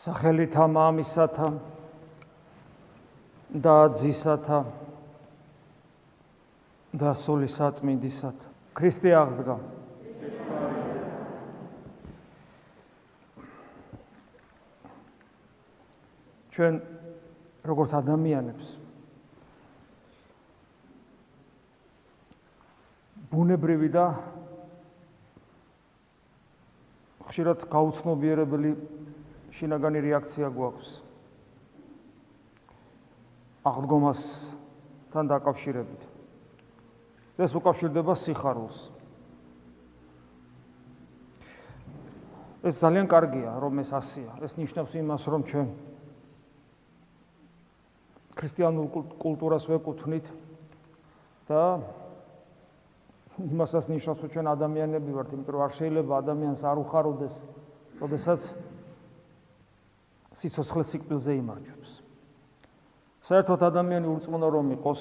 სახელითა მამისათა და ძისათა და სული საწმინდისათა. ქრისტე აღსდგა. ჩვენ როგორც ადამიანებს ბუნებრივი და ხშირად გაუცნობიერებელი შინაგანი რეაქცია გვაქვს აღდგომასთან დაკავშირებით. ეს უკავშირდება სიხარულს. ეს ძალიან კარგია, რომ ეს ასია. ეს ნიშნავს იმას, რომ ჩვენ ქრისტიანულ კულტურას ვეკუთვნით და იმასაც ნიშნავს, რომ ჩვენ ადამიანები ვართ, იმიტომ რომ არ შეიძლება ადამიანს არ უხაროდეს, ოდესაც სიცოცხლე სიკვდილზე იმარჯვებს. საერთოდ ადამიანი ურწმუნო რომ იყოს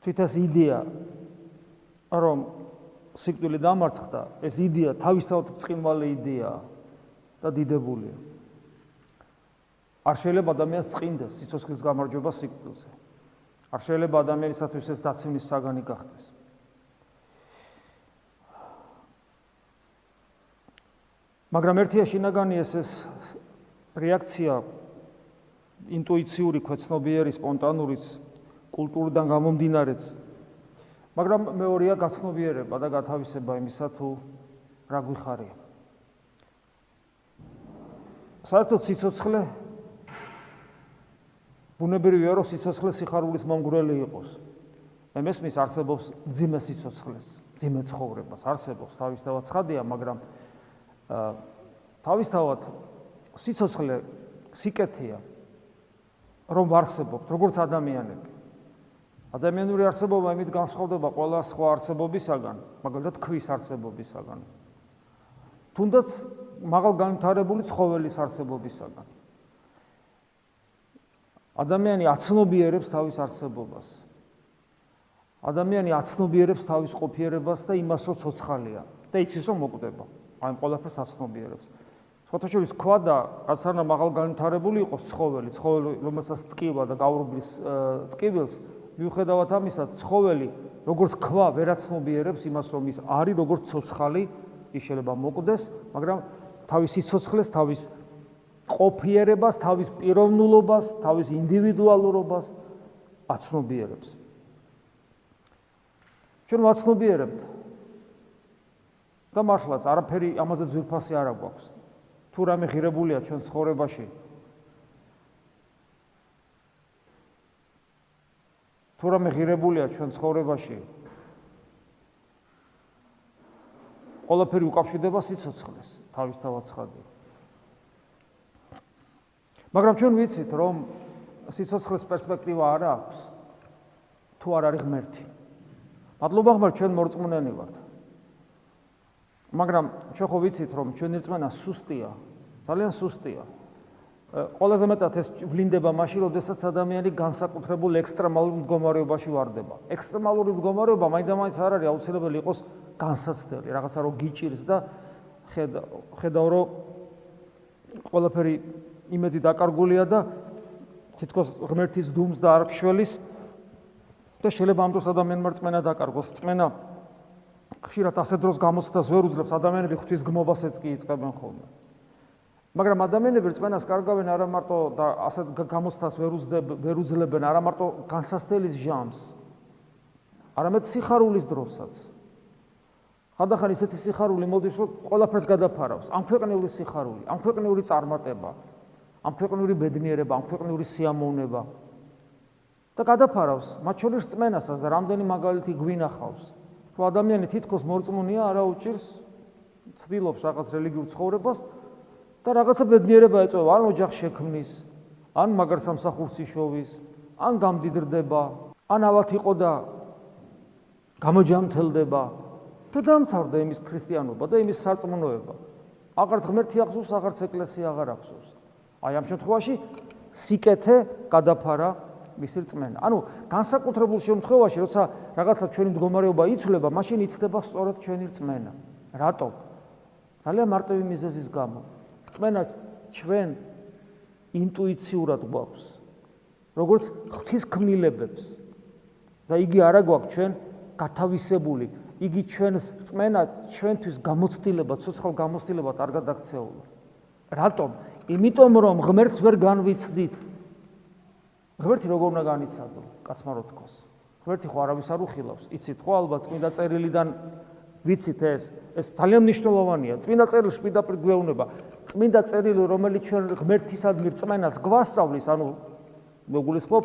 თვითას იდეა რომ სიკვდილი დამარცხდა, ეს იდეა თავისთავად წინვალე იდეაა და დიდებულია. არ შეიძლება ადამიანს წინდეს სიცოცხლის გამარჯვება სიკვდილზე. არ შეიძლება ადამიანისათვის ეს დაცემის საგანი გახდეს. მაგრამ ერთია შინაგანი ეს ეს რეაქცია ინტუიციური, ქვეცნობიერი, სპონტანურიც, კულტურიდან გამომდინარეც. მაგრამ მეორეა გაცნობიერება და გათავისება იმისა თუ რა გვიხარია. საერთოდ სიცოცხლე ბუნებრივია რომ სიცოცხლე სიხარულის მომგვრელი იყოს. მე მესმის არსებობს ძიმე სიცოცხლეს, ძიმე ცხოვრებას, არსებობს თავისთავად ცხადია, მაგრამ თავისთავად სიცოცხლე სიკეთეა რომ ვარსებობთ როგორც ადამიანები. ადამიანური არსებობა იმით განსხვავდება ყველა სხვა არსებობისაგან მაგალითად ქვის არსებობისაგან. თუნდაც მაღალ განვითარებული ცხოველის არსებობისაგან. ადამიანი აცნობიერებს თავის არსებობას. ადამიანი აცნობიერებს თავის ყოფიერებას და იმას რომ ცოცხალია. და იცის რომ მოკვდება. აი ყველაფერს აცნობიერებს ფოტოშოპის ქვა და ასანა მაღალ განვითარებული იყოს ცხოველი, ცხოველი რომელსაც ტკივა და გავრუბლის ტკივილს, მიუხედავად ამისა, ცხოველი როგორც ქვა ვერაცნობიერებს იმას, რომ ის არის როგორც ცოცხალი, ის შეიძლება მოკვდეს, მაგრამ თავის სიცოცხლეს, თავის ყოფიერებას, თავის პიროვნულობას, თავის ინდივიდუალურობას აცნობიერებს. ჩვენ ვაცნობიერებთ და მართლაც არაფერი ამაზე ძვირფასი არ აქვს. თუ რამე ღირებულია ჩვენ ცხოვრებაში? თუ რამე ღირებულია ჩვენ ცხოვრებაში? ყველაფერი უკავშირდება სიცოცხლეს თავისთავად ცხადია მაგრამ ჩვენ ვიცით რომ სიცოცხლეს პერსპექტივა არ აქვს თუ არ არის ღმერთი. მადლობა ხმარ ჩვენ მორწმუნენი ვართ მაგრამ ჩვენ ხო ვიცით რომ ჩვენი რწმენა სუსტია, ძალიან სუსტია. ყველაზე მეტად ეს ვლინდება მაშინ, როდესაც ადამიანი განსაკუთრებულ ექსტრემალურ მდგომარეობაში ვარდება. ექსტრემალური მდგომარეობა მაინდამაინც არ არის აუცილებელი იყოს განსაცდელი, რაღაცა რო გიჭირს და ხედავ რომ ყველაფერი იმედი დაკარგულია და თითქოს ღმერთის დუმს და არქშველის და შეიძლება ამ დროს ადამიანმა რწმენა დაკარგოს. რწმენა ხშირად ასე დროს გამოცდას ვერ უძლებს ადამიანები ღვთის გმობასაც კი იწყებენ ხოლმე. მაგრამ ადამიანები რწმენას კარგავენ არა მარტო და ასე გამოცდას ვერ უძლებ ვერ უძლებენ არა მარტო განსასწრელის ჟამს. არამედ სიხარულის დროსაც. ხანდახან ისეთი სიხარული მოდის რომ ყველაფერს გადაფარავს. ამ ქვეყნიური სიხარული, ამ ქვეყნიური წარმატება, ამ ქვეყნიური ბედნიერება, ამ ქვეყნიური სიამოვნება და გადაფარავს მათ შორის რწმენასაც და რამდენი მაგალითი გვინახავს. თუ ადამიანი თითქოს მორწმუნეა, არა უჭირს ცდილობს რაღაც რელიგიურ ცხოვრებას და რაღაცა ბედნიერება ეწევა, ან ოჯახ შექმნის, ან მაგარ სამსახურს იშოვის, ან გამდიდრდება, ან ალბათ იყო და გამოჯამთელდება და დამთავრდა იმის ქრისტიანობა და იმის სარწმუნოება. აღარც ღმერთი აღსოს, აღარც ეკლესია აღარ აღსოს. აი ამ შემთხვევაში სიკეთე გადაფარა მისი რწმენა. ანუ განსაკუთრებულ შემთხვევაში, როცა რაღაცა ჩვენი მდგომარეობა იცვლება, მაშინ იცდება სწორედ ჩვენი რწმენა. რატო? ძალიან მარტივი მიზეზის გამო. რწმენა ჩვენ ინტუიციურად გვაქვს როგორც ღვთის ქმნილებებს და იგი არა გვაქვს ჩვენ გათავისებული იგი ჩვენს წმენა ჩვენთვის გამოცდილება ცოცხალ გამოცდილებად არ გადაქცეულა რატომ იმიტომ რომ ღმერთს ვერ განვიცდით ღმერთი როგორ უნდა განიცადო? კაცმა რო თქოს. ღმერთი ხო არავის არ უხილავს? იცით ხო ალბათ წმინდა წერილიდან ვიცით ეს ეს ძალიან მნიშვნელოვანია. წმინდა წერილში პირდაპირ გვეუბნება. წმინდა წერილი რომელიც ჩვენ ღმერთისადმი რწმენას გვასწავლის ანუ მოგულისხმობ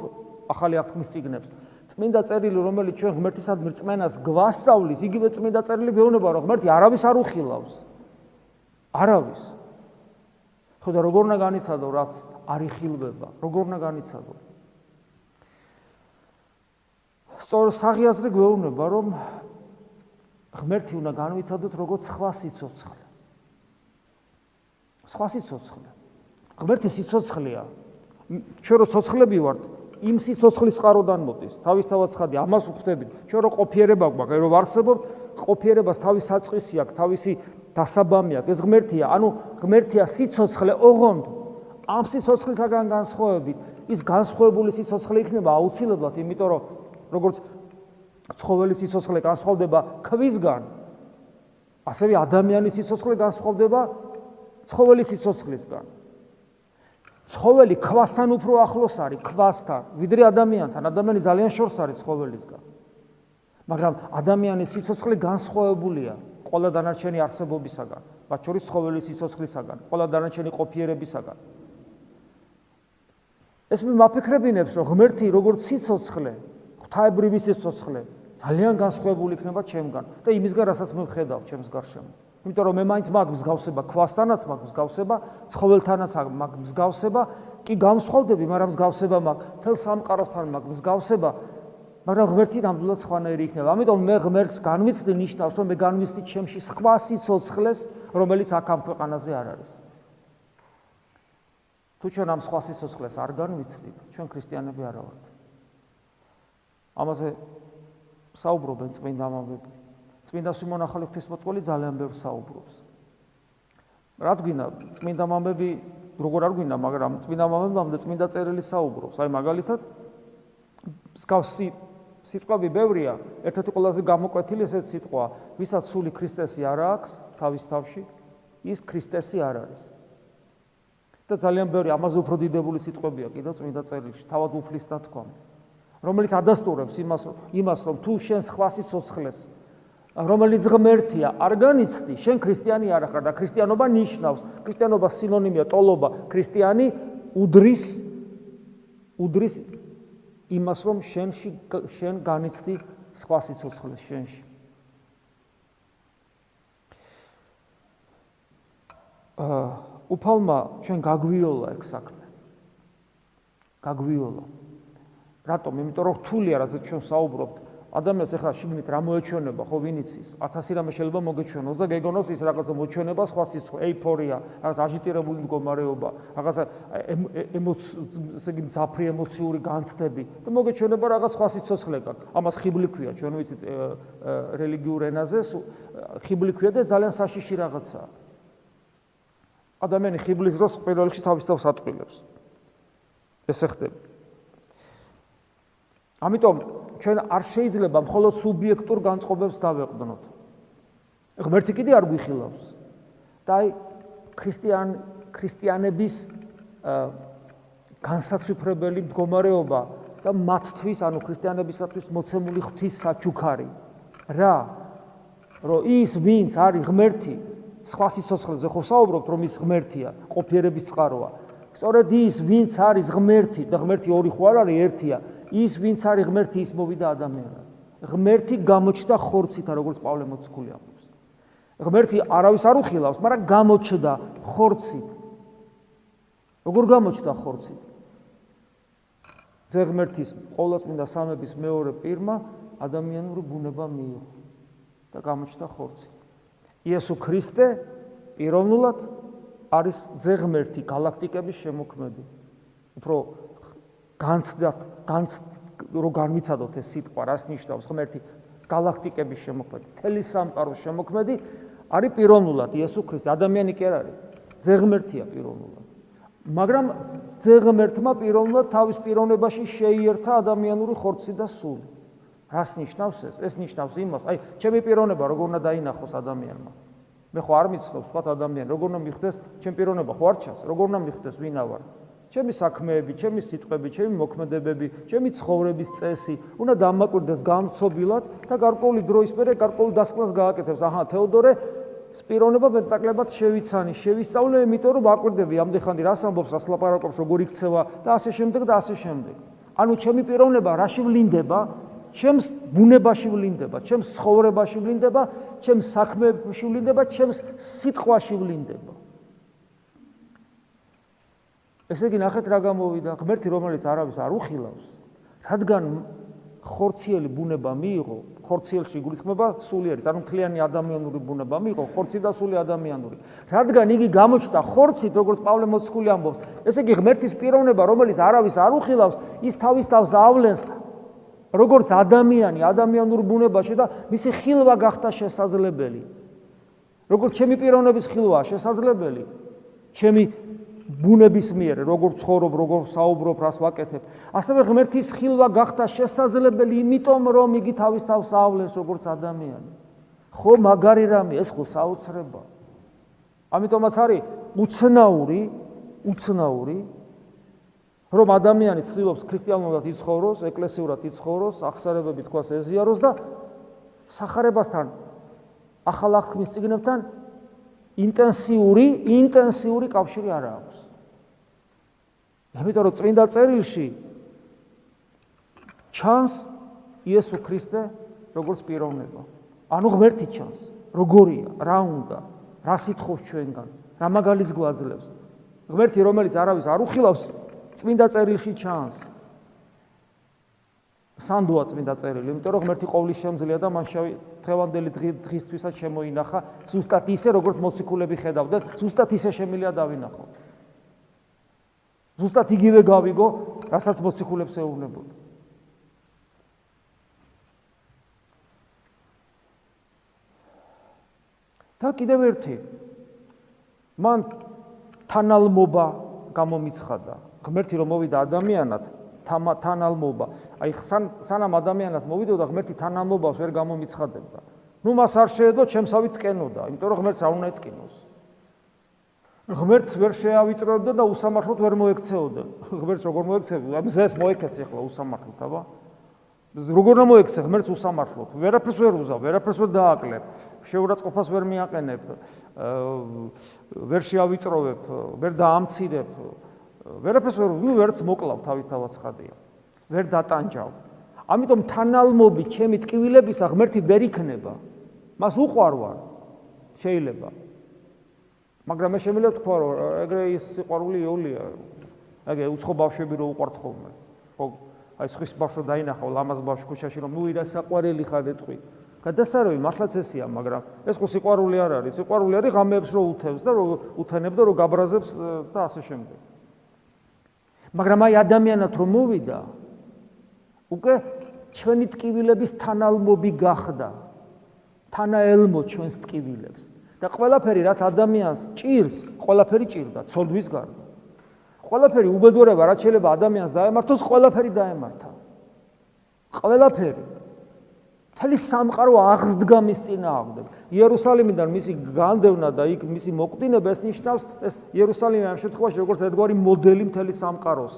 ახალი აღთქმის წიგნებს წმინდა წერილი რომელიც ჩვენ ღმერთისადმი რწმენას გვასწავლის იგივე წმინდა წერილი გვეუბნება რომ ღმერთი არავის არ უხილავს. არავის. ხო და როგორ უნდა განიცადო რაც არ იხილვება? როგორ უნდა განიცადო სწორ საღიაზრე გვეუბნება რომ ღმერთი უნდა განვიცადოთ როგორც სხვა სიცოცხლე. სხვა სიცოცხლე. ღმერთი სიცოცხლეა. ჩვენ რო ცოცხლები ვართ, იმ სიცოცხლის წყაროდან მოდის. თავისთავად ხადი ამას ვხვდებით. ჩვენ რო ყოფიერება გვაქვს, რო ვარსებობ, ყოფიერებას თავის საწყისი აქვს, თავისი დასაბამი აქვს. ეს ღმერთია, ანუ ღმერთია სიცოცხლე ოღონდ ამ სიცოცხლისაგან განსხვავებით, ის განსხვავებული სიცოცხლე იქნება აუცილებლად, იმიტომ რომ როგორც ცხოველის სიცოცხლე განსხვავდება ქვისგან, ასევე ადამიანის სიცოცხლე განსხვავდება ცხოველის სიცოცხლისგან. ცხოველი ქვასთან უფრო ახლოს არის ქვასთან, ვიდრე ადამიანთან. ადამიანი ძალიან შორს არის ცხოველისგან. მაგრამ ადამიანის სიცოცხლე განსხვავებულია ყველა დანარჩენი არსებობისაგან, მათ შორის ცხოველის სიცოცხლისაგან, ყველა დანარჩენი ყოფიერებისაგან. ეს მე მაფიქრებინებს, რომ ღმერთი როგორც სიცოცხლე ღვთაებრივი სიცოცხლე ძალიან განსხვავებული იქნება ჩემგან და იმისგან რასაც მე ვხედავ ჩემს გარშემო. იმიტომ რომ მე მაინც მაგ მსგავსება ქვასთანაც მაგ მსგავსება, ცხოველთანაც მაგ მსგავსება, კი განსხვავდები, მაგრამ მსგავსება მაგ თელ სამყაროსთან მაგ მსგავსება, მაგრამ ღმერთი ნამდვილად სხვანაირი იქნება. ამიტომ მე ღმერთს განვიცდი ნიშნავს, რომ მე განვიცდი ჩემში სხვა სიცოცხლეს, რომელიც აქ ამ ქვეყანაზე არ არის. თუ ჩვენ ამ სხვა სიცოცხლეს არ განვიცდით, ჩვენ ქრისტიანები არა ვართ. ამაზე საუბრობენ წმინდა მამები. წმინდა სიმონ ახალი ღვთისმოწყალე ძალიან ბევრ საუბრობს. რა თქმა წმინდა მამები როგორ არ გვინდა, მაგრამ წმინდა მამებამდე წმინდა წერილი საუბრობს. აი მაგალითად სკავსი სიტყვები ბევრია, ერთ-ერთი ყველაზე გამოკვეთილი ესეც სიტყვა, ვისაც სული ქრისტესი არ აქვს თავის თავში, ის ქრისტესი არ არის. და ძალიან ბევრი ამაზე უფრო დიდებული სიტყვებია კიდევ წმინდა წერილში, თავად უფლის და თქვა. რომელიც ადასტურებს იმას იმას რომ თუ შენ სხვა სიცოცხლეს რომელიც ღმერთია არ განიცდი შენ ქრისტიანი არ ხარ და ქრისტიანობა ნიშნავს. ქრისტიანობა სინონიმია ტოლობა. ქრისტიანი უდრის უდრის იმას რომ შენში შენ განიცდი სხვა სიცოცხლეს შენში. აა უფალმა ჩვენ გაგვიოლა ეგ საქმე. გაგვიოლა რატომ? იმიტომ რომ რთულია, რასაც ჩვენ საუბრობთ. ადამიანს ახლა შიგნით რა მოეჩვენება, ხო ვინიცის? 1000 რამე შეიძლება მოგეჩვენოს და გეგონოს ის რაღაცა მოჩვენება, სხვა სიცხე, ეიფორია, რაღაც აჟიტირებული მდგომარეობა, რაღაცა ემოცი, ესე იგი მძაფრი ემოციური განცდები და მოგეჩვენება რაღაც სხვა სიცოცხლე გაქვს. ამას ხიბლი ქვია, ჩვენ ვიცით რელიგიურ ენაზე, ხიბლი ქვია და ძალიან საშიში რაღაცაა. ადამიანი ხიბლის დროს პირველ რიგში თავის თავს ატყილებს. ესე ხდება. ამიტომ ჩვენ არ შეიძლება მხოლოდ სუბიექტურ განწყობებს დავეყდნოთ. ღმერთი კიდე არ გვიხილავს. და აი ქრისტიან ქრისტიანების განსაცვიფრებელი მდგომარეობა და მათთვის, ანუ ქრისტიანებისათვის მოცემული ღვთის საჩუქარი. რა? რომ ის ვინც არის ღმერთი, სხვა სიცოცხლეზე ხო საუბრობთ, რომ ის ღმერთია, ყოფიერების წყაროა. სწორედ ის ვინც არის ღმერთი და ღმერთი ორი ხო არ არის, ერთია. ის ვინც არის ღმერთი ის მოვიდა ადამიანად. ღმერთი გამოჩნდა ხორცით, როგორც პავლე მოციქული ამბობს. ღმერთი არავის არ უხილავს, მაგრამ გამოჩნდა ხორცით. როგორ გამოჩნდა ხორცით? ზეღმერთის ყოვლადწმინდა სამების მეორე პირმა ადამიანური ბუნება მიიღო და გამოჩნდა ხორცით. იესო ქრისტე პიროვნულად არის ზეღმერთი galaktikების შემოქმედი. უფრო განცდათ განც რო განვიცადოთ ეს სიტყვა რას ნიშნავს ღმერთი galaktikების შემოქმედი თელი სამყაროს შემოქმედი არის პიროვნულად იესო ქრისტე ადამიანი კი არ არის ზეღმერთია პიროვნულად მაგრამ ძეღმერთმა პიროვნულად თავის პიროვნებაში შეიერთა ადამიანური ხორცი და სული. რას ნიშნავს ეს? ეს ნიშნავს იმას, აი, ჩემი პიროვნება როგორ უნდა დაინახოს ადამიანმა. მე ხო არ მიცნობს სხვა ადამიანი, როგორ უნდა მიხდეს ჩემი პიროვნება, ხო არ ჩანს, როგორ უნდა მიხდეს ვინა ვარ? ჩემი საქმეები, ჩემი სიტყვები, ჩემი მოქმედებები, ჩემი ცხოვრების წესი უნდა დამაკვირდეს გამწობილად და გარკვეული დროის მერე გარკვეულ დასკვნას გააკეთებს. აჰა, თეოდორე სპირონება მეტაკლებად შევიცანი, შევისწავლე, იმიტომ რომ აკვირდები ამდენ ხანდი რას ამბობს, რას ლაპარაკობს, როგორ იქცევა და ასე შემდეგ და ასე შემდეგ. ანუ ჩემი პიროვნება რაში ვლინდება? ჩემს ბუნებაში ვლინდება, ჩემს ცხოვრებაში ვლინდება, ჩემს საქმეებში ვლინდება, ჩემს სიტყვაში ვლინდება. ესე იგი ნახეთ რა გამოვიდა, ღმერთი რომელიც არავის არ უხილავს, რადგან ხორციელი ბუნება მიიღო, ხორციელში გულისხმობა სულიერი, ანუ მთლიანი ადამიანური ბუნება მიიღო, ხორცი და სული ადამიანური. რადგან იგი გამოჩნდა ხორცით, როგორც პავლე მოციქული ამბობს, ესე იგი ღმერთის პიროვნება, რომელიც არავის არ უხილავს, ის თავის თავს ავლენს როგორც ადამიანი ადამიანურ ბუნებაში და მისი ხილვა გახდა შესაძლებელი. როგორც ჩემი პიროვნების ხილვა შესაძლებელი, ჩემი ბუნების მიერ როგორ ცხოვრობ, როგორ საუბრობ, რას ვაკეთებ. ასევე ღმერთის ხილვა გახდა შესაძლებელი იმიტომ, რომ იგი თავის თავს ავლენს როგორც ადამიანი. ხო, მაგარი რამე, ეს ხო საოცრება. ამიტომაც არის უცნაური, უცნაური რომ ადამიანი ცდილობს ქრისტიანულად იცხოვროს, ეკლესიურად იცხოვროს, აღსარებები თქვას ეზიაროს და სახარებასთან ახალ აღთქმის წიგნებთან ინტენსიური, ინტენსიური კავშირი არ აქვს. ამიტომ რომ წმინდა წერილში ჩანს იესო ქრისტე როგორც პიროვნება. ანუ ღმერთი ჩანს. როგორია? რა უნდა? რა სიტყობს ჩვენგან? რა მაგალითს გვაძლევს? ღმერთი რომელიც არავის არ უხილავს წმინდა წერილში ჩანს. სანდოა წმინდა წერილი, იმიტომ რომ ღმერთი ყოვლის შემძლეა და მან შევი თევანდელი დღისთვისაც შემოინახა ზუსტად ისე როგორც მოციქულები ხედავდნენ, ზუსტად ისე შემილია დავინახო. ზუსტად იგივე გავიგო, რასაც მოციქულებს ეუბნებოდა. და კიდევ ერთი მან თანალმობა გამომიცხადა. ღმერთი რომ მოვიდა ადამიანად თანალმობა აი სანამ ადამიანად მოვიდოდა ღმერთი თანალმობას ვერ გამომიცხადებდა. ნუ მას არ შეედო ჩემსავით ტკენოდა იმიტომ რომ ღმერთს არ უნდა ეთკინოს. ღმერთს ვერ შეავიწრებდა და უსამართლოდ ვერ მოექცეოდა. ღმერთს როგორ მოექცევა ამ ზეს მოექცე ახლა უსამართლოდ აბა. როგორ უნდა მოექცე? ღმერთს უსამართლოდ. ვერაფერს ვერ უზავ ვერაფერს ვერ დააკლებ. შეურაცხყოფას ვერ მიაყენებ ვერ შეავიწროვებ ვერ დაამცირებ ვერაფერს ვერ ნუ ვერც მოკლავ თავის თავად ხადია. ვერ დატანჯავ. ამიტომ თანალმობი ჩემი ტკივილებისა ღმერთი ვერ იქნება. მას უყვარვარ. შეიძლება. მაგრამ მე შემიძლია თქვა რომ ეგრე ის სიყვარული იოლია. ეგე უცხო ბავშვები რო უყვართ ხოლმე. ხო აი სხვის ბავშვო დაინახავ ლამაზ ბავშვ ქუჩაში რომ ნუ ირა საყვარელი ხარ ეთყვი. გადასარევი მართლაც ესია, მაგრამ ეს ხო სიყვარული არ არის. სიყვარული არის ღამეებს რო უთევს და რო უთენებ და რო გაბრაზებს და ასე შემდეგ. მაგრამ აი ადამიანად რომ მოვიდა უკვე ჩვენი ტკივილების თანალმობი გახდა. თანაელმო ჩვენს ტკივილებს. და ყველაფერი რაც ადამიანს ჭირს ყველაფერი ჭირდა ცოდვის გარდა. ყველაფერი უბედურება რაც შეიძლება ადამიანს დაემართოს ყველაფერი დაემართა. ყველაფერი მთელი სამყარო აღსდგა მის წინააღმდეგ. იერუსალიმიდან მისი განდევნა და იქ მისი მოკვდინება ეს ნიშნავს ეს იერუსალიმი ამ შემთხვევაში როგორც ერთგვარი მოდელი მთელი სამყაროს.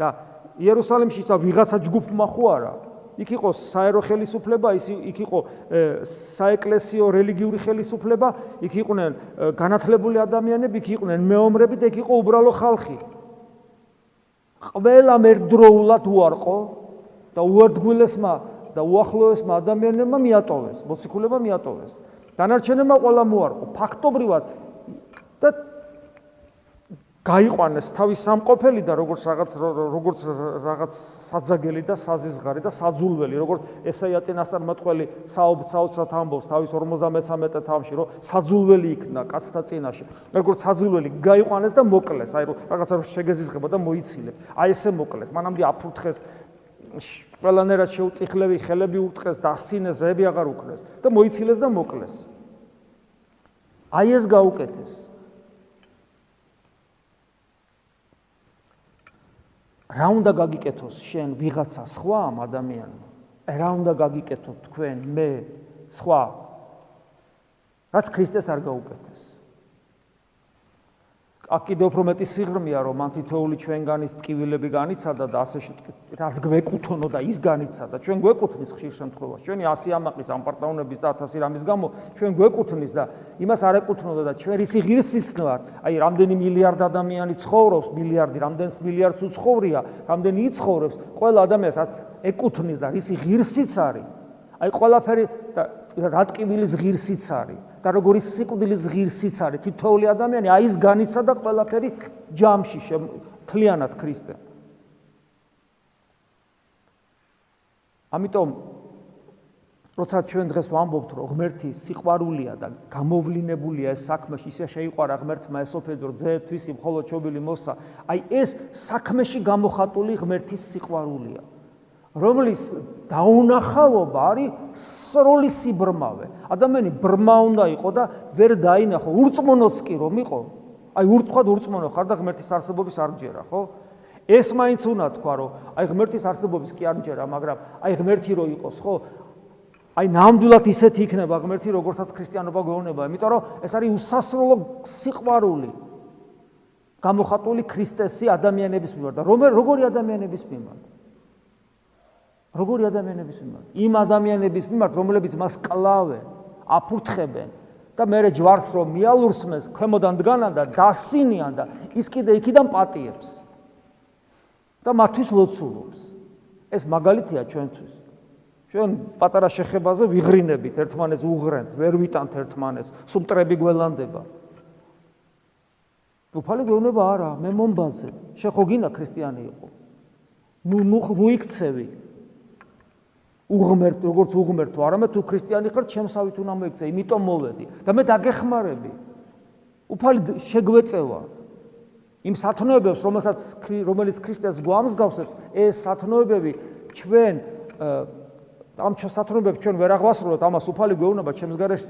და იერუსალიმში ცა ვიღაცა ჯგუფმა ხო არა? იქ იყო საერო ხელისუფლება, ის იქ იყო საეკლესიო რელიგიური ხელისუფლება, იქ იყვნენ განათლებული ადამიანები, იქ იყვნენ მეომრები და იქ იყო უბრალო ხალხი. ყველა მერდროულად უარყო და უერთგულესმა და უახლოესმა ადამიანებმა მიატოვეს, მოციქულებმა მიატოვეს. დანარჩენებმა ყველა მოარყო, ფაქტობრივად და გაიყვანეს თავის სამყოფელი და როგორც რაღაც როგორც რაღაც საძაგელი და საზიზღარი და საძულველი, როგორც ესაია წინასწარმეტყველი საოცრად ამბობს თავის 53 თავში, რომ საძულველი იქნა კაცთა წინაშე. როგორც საძულველი გაიყვანეს და მოკლეს, აი რაღაცა შეგეზიზღება და მოიცილებ. აი ესე მოკლეს. მანამდე აფურთხეს ყველანაირად შეუწიხლები ხელები უტყეს და ასინეს ზები აღარ უკრეს და მოიცილეს და მოკლეს. აი ეს გაუკეთეს. რა უნდა გაგიკეთოს შენ ვიღაცა სხვა ამ ადამიანმა? რა უნდა გაგიკეთოთ თქვენ მე სხვა? რაც ქრისტეს არ გაუკეთეს. აქ კიდევ უფრო მეტი სიღრმეა რომ მან თითოეული ჩვენგანის ტკივილები განიცადა და ასე რაც გვეკუთვნო და ის განიცადა. ჩვენ გვეკუთვნის ხშირ შემთხვევაში. ჩვენი 100 ამაყის ამ პარტაუნების და 1000 რამის გამო ჩვენ გვეკუთვნის და იმას არ ეკუთვნოდა და ჩვენ ისი ღირსიც ვარ აი რამდენი მილიარდ ადამიანი ცხოვრობს მილიარდი რამდენს მილიარდს უცხოვრია რამდენი იცხოვრებს ყველა ადამიანს რაც ეკუთვნის და ისი ღირსიც არის აი ყველაფერი და რა ტკივილის ღირსიც არის და როგორი სიკვდილის ღირსიც არის? თითოეული ადამიანი აი ეს განიცადა ყველაფერი ჯამში თლიანად ქრისტე. ამიტომ როცა ჩვენ დღეს ვამბობთ რომ ღმერთი სიყვარულია და გამოვლინებულია ეს საქმეში ისე შეიყვარა ღმერთმა ესოფედრო ძეთვის მხოლოდ ჩობილი მოსა აი ეს საქმეში გამოხატული ღმერთის სიყვარულია რომლის დაუნახავობა არის სრული სიბრმავე. ადამიანი ბრმა უნდა იყო და ვერ დაინახო. ურწმუნოც კი რომ იყო, აი ურთქვად ურწმუნო ხარ და ღმერთის არსებობის არ ჯერა, ხო? ეს მაინც უნდა თქვა, რომ აი ღმერთის არსებობის კი არ ჯერა, მაგრამ აი ღმერთი რო იყოს, ხო? აი ნამდვილად ისეთი იქნება ღმერთი, როგორცაც ქრისტიანობა გვეუბნება, იმიტომ რომ ეს არის უსასრულო სიყვარული. გამოხატული ქრისტესი ადამიანების მიმართ და როგორი ადამიანების მიმართ? როგორი ადამიანების მიმართ? იმ ადამიანების მიმართ, რომლებიც მას კლავენ, აფურთხებენ და მე ჯვარს რომ მიალურსმეს, ქვემოდან დგანან და დასინიან და ის კიდე იქიდან პატიებს. და მათთვის ლოცულობს. ეს მაგალითია ჩვენთვის. ჩვენ პატარა შეხებაზე ვიღრინებით, ერთმანეთს უღრენთ, ვერ ვიტანთ ერთმანეთს, სუმტრები გველანდება. უფალი გვეუბნება არა, მე მომბაძე, შეხო გინა ქრისტიანი იყო. ნუ ნუ იქცევი, უღმერთ როგორც უღმერთო. არამედ თუ ქრისტიანი ხარ ჩემსავით უნდა მოიქცე იმიტომ მოვედი. და მე დაგეხმარები. უფალი შეგვეწევა. იმ სათნოებებს რომელსაც რომელიც ქრისტეს გვამსგავსებს ეს სათნოებები ჩვენ ამ სათნოებებს ჩვენ ვერ აღვასრულებთ ამას უფალი გვეუბნება ჩემს გარეშე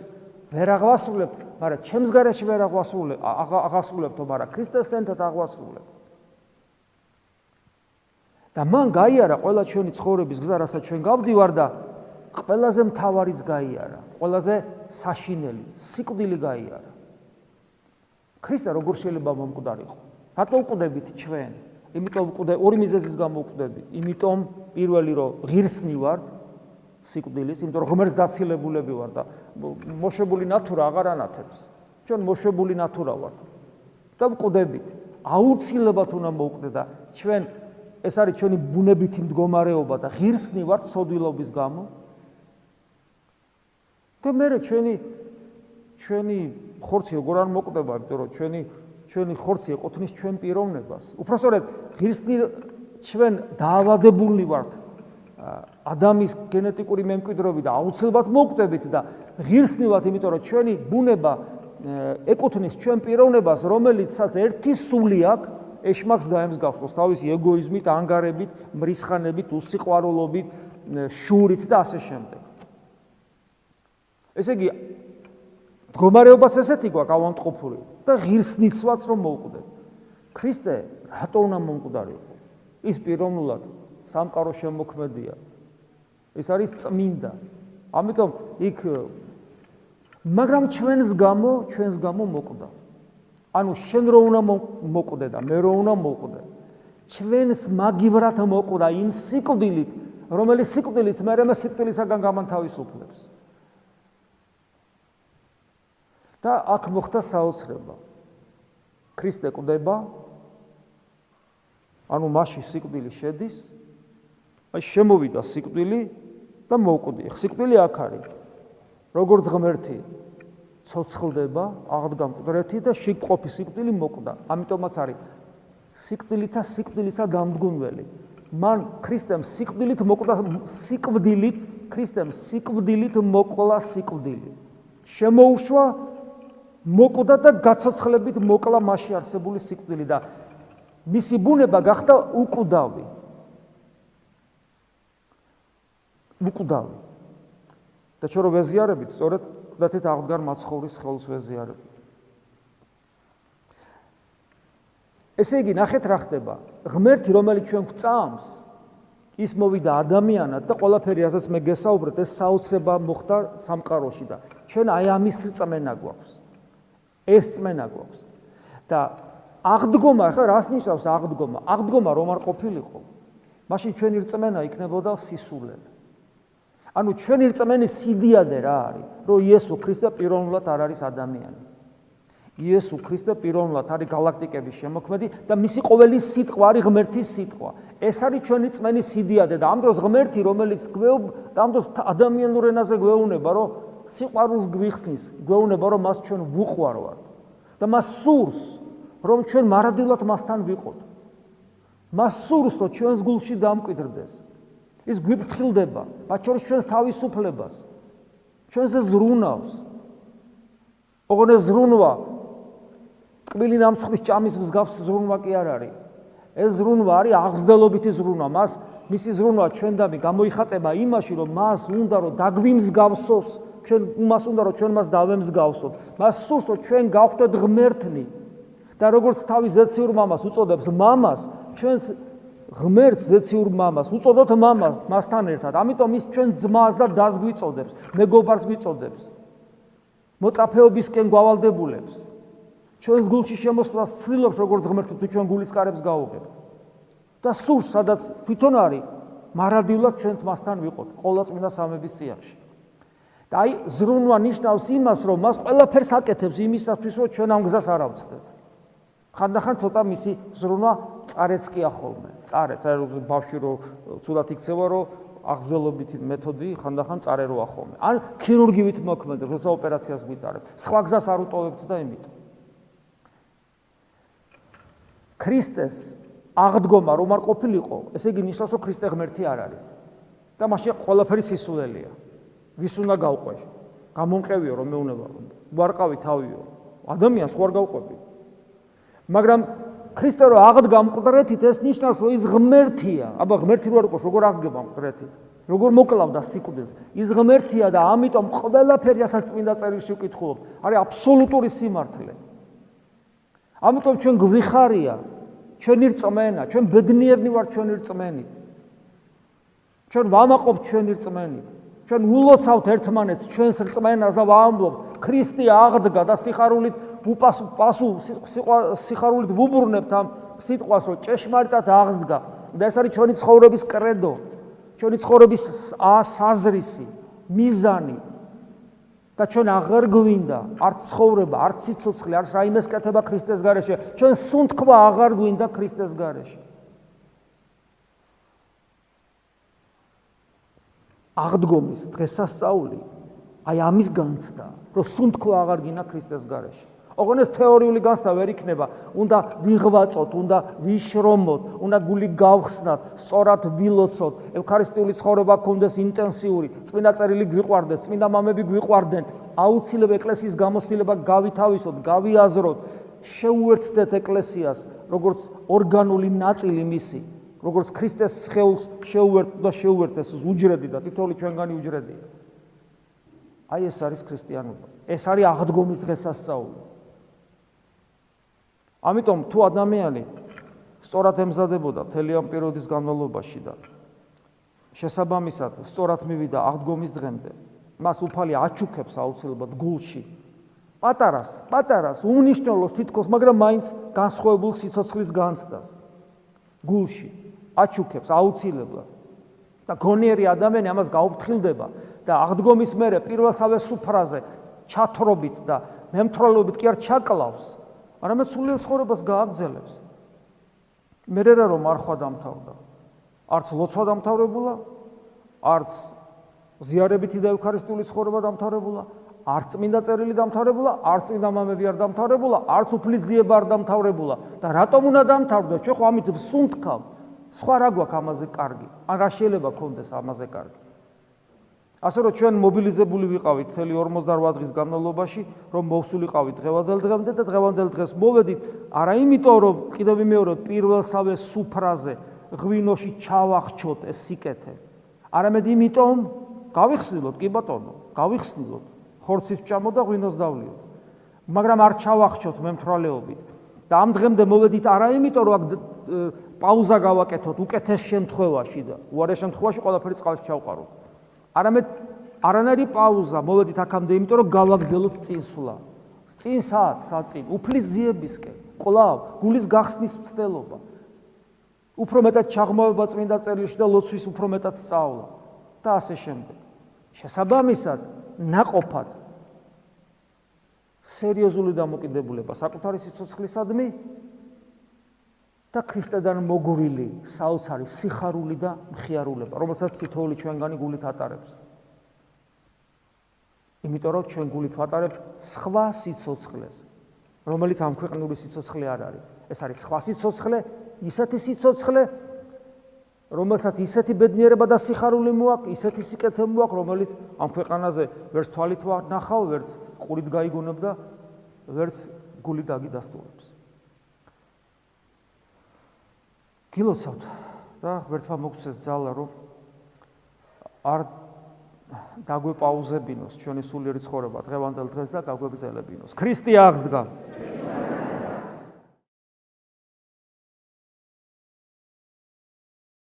ვერ აღვასრულებთ მაგრამ ჩემს გარეშე ვერ აღვასრულებთ აღასრულებთო მაგრამ ქრისტესთან ერთად აღვასრულებთ და მან გაიარა ყველა ჩვენი ცხოვრების გზა, რასაც ჩვენ გავდივარ და ყველაზე მთავარიც გაიარა, ყველაზე საშინელი, სიკვდილი გაიარა. ქრისტე როგორ შეიძლება მომკვდარიყო? რატო უკვდებით ჩვენ? იმიტომ უკვდე ორი მიზეზის გამო უკვდებით. იმიტომ პირველი რომ ღირსნი ვართ სიკვდილის, იმიტომ რომ ღმერთს დაცილებულები ვარ და მოშებული ნატურა აღარ ანათებს. ჩვენ მოშებული ნატურა ვართ. და უკვდებით. აუცილებლად უნდა მოუკვდე და ჩვენ ეს არის ჩვენი ბუნებითი მდგომარეობა და ღირსნი ვართ სოდვილობის გამო. და მე ჩვენი ჩვენი ხორცი როგორ არ მოკვდება, იმიტომ რომ ჩვენი ჩვენი ხორცი ეყოთნის ჩვენ პიროვნებას. უпроსორედ ღირსნი ჩვენ დაავადებულნი ვართ ადამიანის გენეტიკური მემკვიდრეობით და აუცილებლად მოკვდებით და ღირსნი ვართ, იმიტომ რომ ჩვენი ბუნება ეყოთნის ჩვენ პიროვნებას, რომელიცაც ერთი სული აქვს ეშმაკს დაემსგავსოს თავისი ეგოიზმით, ანგარებით, მრისხანებით, უსიყვარულობით, შურით და ასე შემდეგ. ესე იგი მდგომარეობაც ესეთი გვაქვს ავანტყოფური და ღირსნიცვაც რომ მოუკვდეთ. ქრისტე რატო უნდა მომკვდარიყო? ის პიროვნულად სამყარო შემოქმედია. ეს არის წმინდა. ამიტომ იქ მაგრამ ჩვენს გამო, ჩვენს გამო მოკვდა. ანუ შენ რო უნდა მოკვდე და მე რო უნდა მოკვდე ჩვენს მაგივრად მოკვდა იმ სიკვდილით რომელიც სიკვდილიც მე მე სიკვდილისაგან გამანთავისუფლებს და აქ მოხდა საოცრება. ქრისტე კვდება ანუ მასში სიკვდილი შედის აი შემოვიდა სიკვდილი და მოკვდი. სიკვდილი აქ არის? როგორც ღმერთი ცოცხლდება, აღდგა მკვდრეთი და შეკყოფი სიკვდილი მოკვდა. ამიტომაც არის სიკვდილითა სიკვდილისა დამდგუნველი. მან ქრისტემ სიკვდილით მოკვდა სიკვდილით, ქრისტემ სიკვდილით მოკვლა სიკვდილი. შემოუშვა მოკვდა და გაცოცხლებით მოკლა მასში არსებული სიკვდილი და მისი ბუნება გახდა უკვდავი. უკვდავი. და ჩვენ რო ვეზიარებით, სწორედ კვდათით აღდგარ მაცხოვრის ხელს ვეზიარებ. ესე იგი, ნახეთ რა ხდება. ღმერთი, რომელიც ჩვენ გვწამს, ის მოვიდა ადამიანად და ყველაფერი, რასაც მე გესაუბრეთ, ეს საოცრება მოხდა სამყაროში და ჩვენ აი ამის რწმენა გვაქვს. ეს წმენა გვაქვს. და აღდგომა, ხა რას ნიშნავს აღდგომა? აღდგომა რომ არ ყოფილიყო. მაშინ ჩვენი რწმენა იქნებოდა სისულელე. ანუ ჩვენი რწმენის სიდიადე რა არის? რომ იესო ქრისტე პიროვნულად არ არის ადამიანი. იესო ქრისტე პიროვნულად არის galaktikების შემოქმედი და მისი ყოველი სიტყვა არის ღმერთის სიტყვა. ეს არის ჩვენი წმენის სიდიადე და ამ დროს ღმერთი, რომელიც გვეუბ და ამ დროს ადამიანურ ენაზე გვეუბნება, რომ სიყვარულს გვიხსნის, გვეუბნება, რომ მას ჩვენ ვუყვარვართ და მას სურს, რომ ჩვენ მარადულად მასთან ვიყოთ. მას სურს, რომ ჩვენს გულში დამკვიდრდეს. ის გვიფრთხილდება, მათ შორის ჩვენს თავისუფლებას. ჩვენზე ზრუნავს. ოღონდ ზრუნვა ტკბილი ნამსხვის ჭამის მსგავს ზრუნვა კი არ არის. ეს ზრუნვა არის აღზრდელობითი ზრუნვა. მას მისი ზრუნვა ჩვენდამი გამოიხატება იმაში, რომ მას უნდა რომ დაგვიმსგავსოს, ჩვენ მას უნდა რომ ჩვენ მას დავემსგავსოთ. მას სურს რომ ჩვენ გავხდეთ ღმერთნი. და როგორც თავის ზეციურ მამას უწოდებს მამას, ჩვენს ღმერთს ზეციურ მამას უწოდოთ მამა მასთან ერთად. ამიტომ ის ჩვენ ძმას და დას გვიწოდებს, მეგობარს გვიწოდებს. მოწაფეობისკენ გავალდებულებს. ჩვენს გულში შემოსვლას ცდილობს როგორც ღმერთი თუ ჩვენ გულის კარებს გაუღებ და სურს სადაც თვითონ არის მარადიულად ჩვენს მასთან ვიყოთ ყოვლა წმინდა სამების სიახში და აი ზრუნვა ნიშნავს იმას რომ მას ყველაფერს აკეთებს იმისათვის რომ ჩვენ ამ გზას არ ავწდეთ ხანდახან ცოტა მისი ზრუნვა წარეც კი ახოლმე. წარეც, აი რომ ბავში რო ცუდად იქცევა, რომ აღზრდელობითი მეთოდი ხანდახან წარე რო ახოლმე. ან ქირურგივით მოქმედებ, როცა ოპერაციას გვიტარებ. სხვა გზას არ უტოვებთ და იმიტომ. ქრისტეს აღდგომა რომ არ ყოფილიყო, ესე იგი ნიშნავს, რომ ქრისტე ღმერთი არ არის. და მაშინ ყველაფერი სისულელია. ვის უნდა გავყვე? გამომყევიო რომ მეუნება. უარყავი თავიო. ადამიანს უარ გავყვები. მაგრამ ქრისტე რო აღდგა მკვდრეთით, ეს ნიშნავს, რომ ის ღმერთია. აბა ღმერთი რო არ იყოს, როგორ აღდგება მკვდრეთით? როგორ მოკლავდა სიკვდილს? ის ღმერთია და ამიტომ ყველაფერი ასაც წმინდა წერილში ვკითხულობ. არის აბსოლუტური სიმართლე. ამიტომ ჩვენ გვიხარია ჩვენი რწმენა, ჩვენ ბედნიერნი ვართ ჩვენი რწმენით. ჩვენ ვამაყობთ ჩვენი რწმენით. ჩვენ ულოცავთ ერთმანეთს ჩვენს რწმენას და ვამბობთ ქრისტე აღდგა და სიხარულით უპასუ პასუ სიხარულით ვუბრუნებთ ამ სიტყვას რომ ჭეშმარიტად აღდგა და ეს არის ჩვენი ცხოვრების კრედო ჩვენი ცხოვრების საზრისი მიზანი და ჩვენ აღარ გვინდა არც ცხოვრება, არც სიცოცხლე, არც რაიმეს კეთება ქრისტეს გარეშე. ჩვენ სუნთქვა აღარ გვინდა ქრისტეს გარეშე. აღდგომის დღესასწაული აი ამის განცდა, რომ სუნთქვა აღარ გინდა ქრისტეს გარეშე. ოღონ ეს თეორიული განსდა ვერ იქნება, უნდა ვიღვაწოთ, უნდა ვიშრომოთ, უნდა გული გავხსნათ, სწორად ვილოცოთ, ევქარისტიული ცხოვრება გქონდეს ინტენსიური, წმინდა წერილი გვიყვარდეს, წმინდა მამები გვიყვარდნენ, აუცილებლად ეკლესიის გამოცდილება გავითავისოთ, გავიაზროთ, შეუერთდეთ ეკლესიას, როგორც ორგანული ნაწილი მისი, როგორც ქრისტეს სხეულს შეუერთდ და შეუერთდეს უჯრედი და თითოეული ჩვენგანი უჯრედია. აი ეს არის ქრისტიანობა. ეს არის აღდგომის დღესასწაული. ამიტომ თუ ადამიანი სწორად ემზადებოდა მთელი ამ პერიოდის განმავლობაში და შესაბამისად სწორად მივიდა აღდგომის დღემდე, მას უფალი აჩუქებს აუცილებლად გულში. პატარას, პატარას უნიშნელოს თითქოს, მაგრამ მაინც განსხვავებულ სიცოცხლის განცდას გულში აჩუქებს აუცილებლად. და გონიერი ადამიანი ამას გაუფრთხილდება და აღდგომის მერე პირველსავე სუფრაზე ჩათრობით და მემთრალობით კი არ ჩაკლავს. არამედ სულიერ ცხოვრებას გააგზელებს. მე რა რომ არ ხვა დამთავრდა. არც ლოცვა დამთავრებულა, არც ზიარებითი და ევქარისტიული ცხოვრება დამთავრებულა, არც წმინდა წერილი დამთავრებულა, არც წმინდა მამები არ დამთავრებულა, არც უფლის ზიება არ დამთავრებულა და რატომ უნდა დამთავრდეს? ჩვენ ხო ამით სუნთქავ. სხვა რა გვაქვს ამაზე კარგი? ან რა შეიძლება გქონდეს ამაზე კარგი? ასე რომ ჩვენ მობილიზებული ვიყავით მთელი 48 დღის განმავლობაში, რომ მოვსულიყავით დღევანდელ დღემდე და დღევანდელ დღეს მოვედით, არა იმიტომ რომ კიდევ ვიმეორებ პირველსავე სუფრაზე ღვინოში ჩავახჩოთ ეს სიკეთე. არამედ იმიტომ გავიხსნილოთ კი ბატონო, გავიხსნილოთ ხორცის ჭამო და ღვინოს დავლიოთ. მაგრამ არ ჩავახჩოთ მემთრალეობით და ამ დღემდე მოვედით არა იმიტომ რომ აქ პაუზა გავაკეთოთ უკეთეს შემთხვევაში და უარეს შემთხვევაში ყველაფერი წყალში ჩავყაროთ. არამედ არანაირი პაუზა მოვედით აქამდე, იმიტომ რომ გავაგზელოთ წინსვლა. წინსად, საწინ, უფლის ძიებისკენ, კვლავ გულის გახსნის მცდელობა. უფრო მეტად ჩაღმავება წმინდა წერილში და ლოცვის უფრო მეტად სწავლა და ასე შემდეგ. შესაბამისად, ناقოფად სერიოზული დამოკიდებულება საკუთარი სიცოცხლისადმი და ქრისტედან მოგურილი საოცარი სიხარული და მხიარულება, რომელსაც თითოეული ჩვენგანი გულით ატარებს. იმიტომ რომ ჩვენ გულით ვატარებთ სხვა სიცოცხლეს, რომელიც ამ ქვეყნური სიცოცხლე არ არის. ეს არის სხვა სიცოცხლე, ისეთი სიცოცხლე, რომელსაც ისეთი ბედნიერება და სიხარული მოაქვს, ისეთი სიკეთე მოაქვს, რომელიც ამ ქვეყანაზე ვერც თვალით ვანახავ, ვერც ყურით გაიგონებ და ვერც გული დაგიდასტურებს. გილოცავთ და ვერთმა მოგცეს ძალა, რომ არ დაგვეპაუზებინოს ჩვენი სულიერი ცხოვრება დღევანდელ დღეს და გაგვეგზელებინოს. ქრისტე აღსდგა.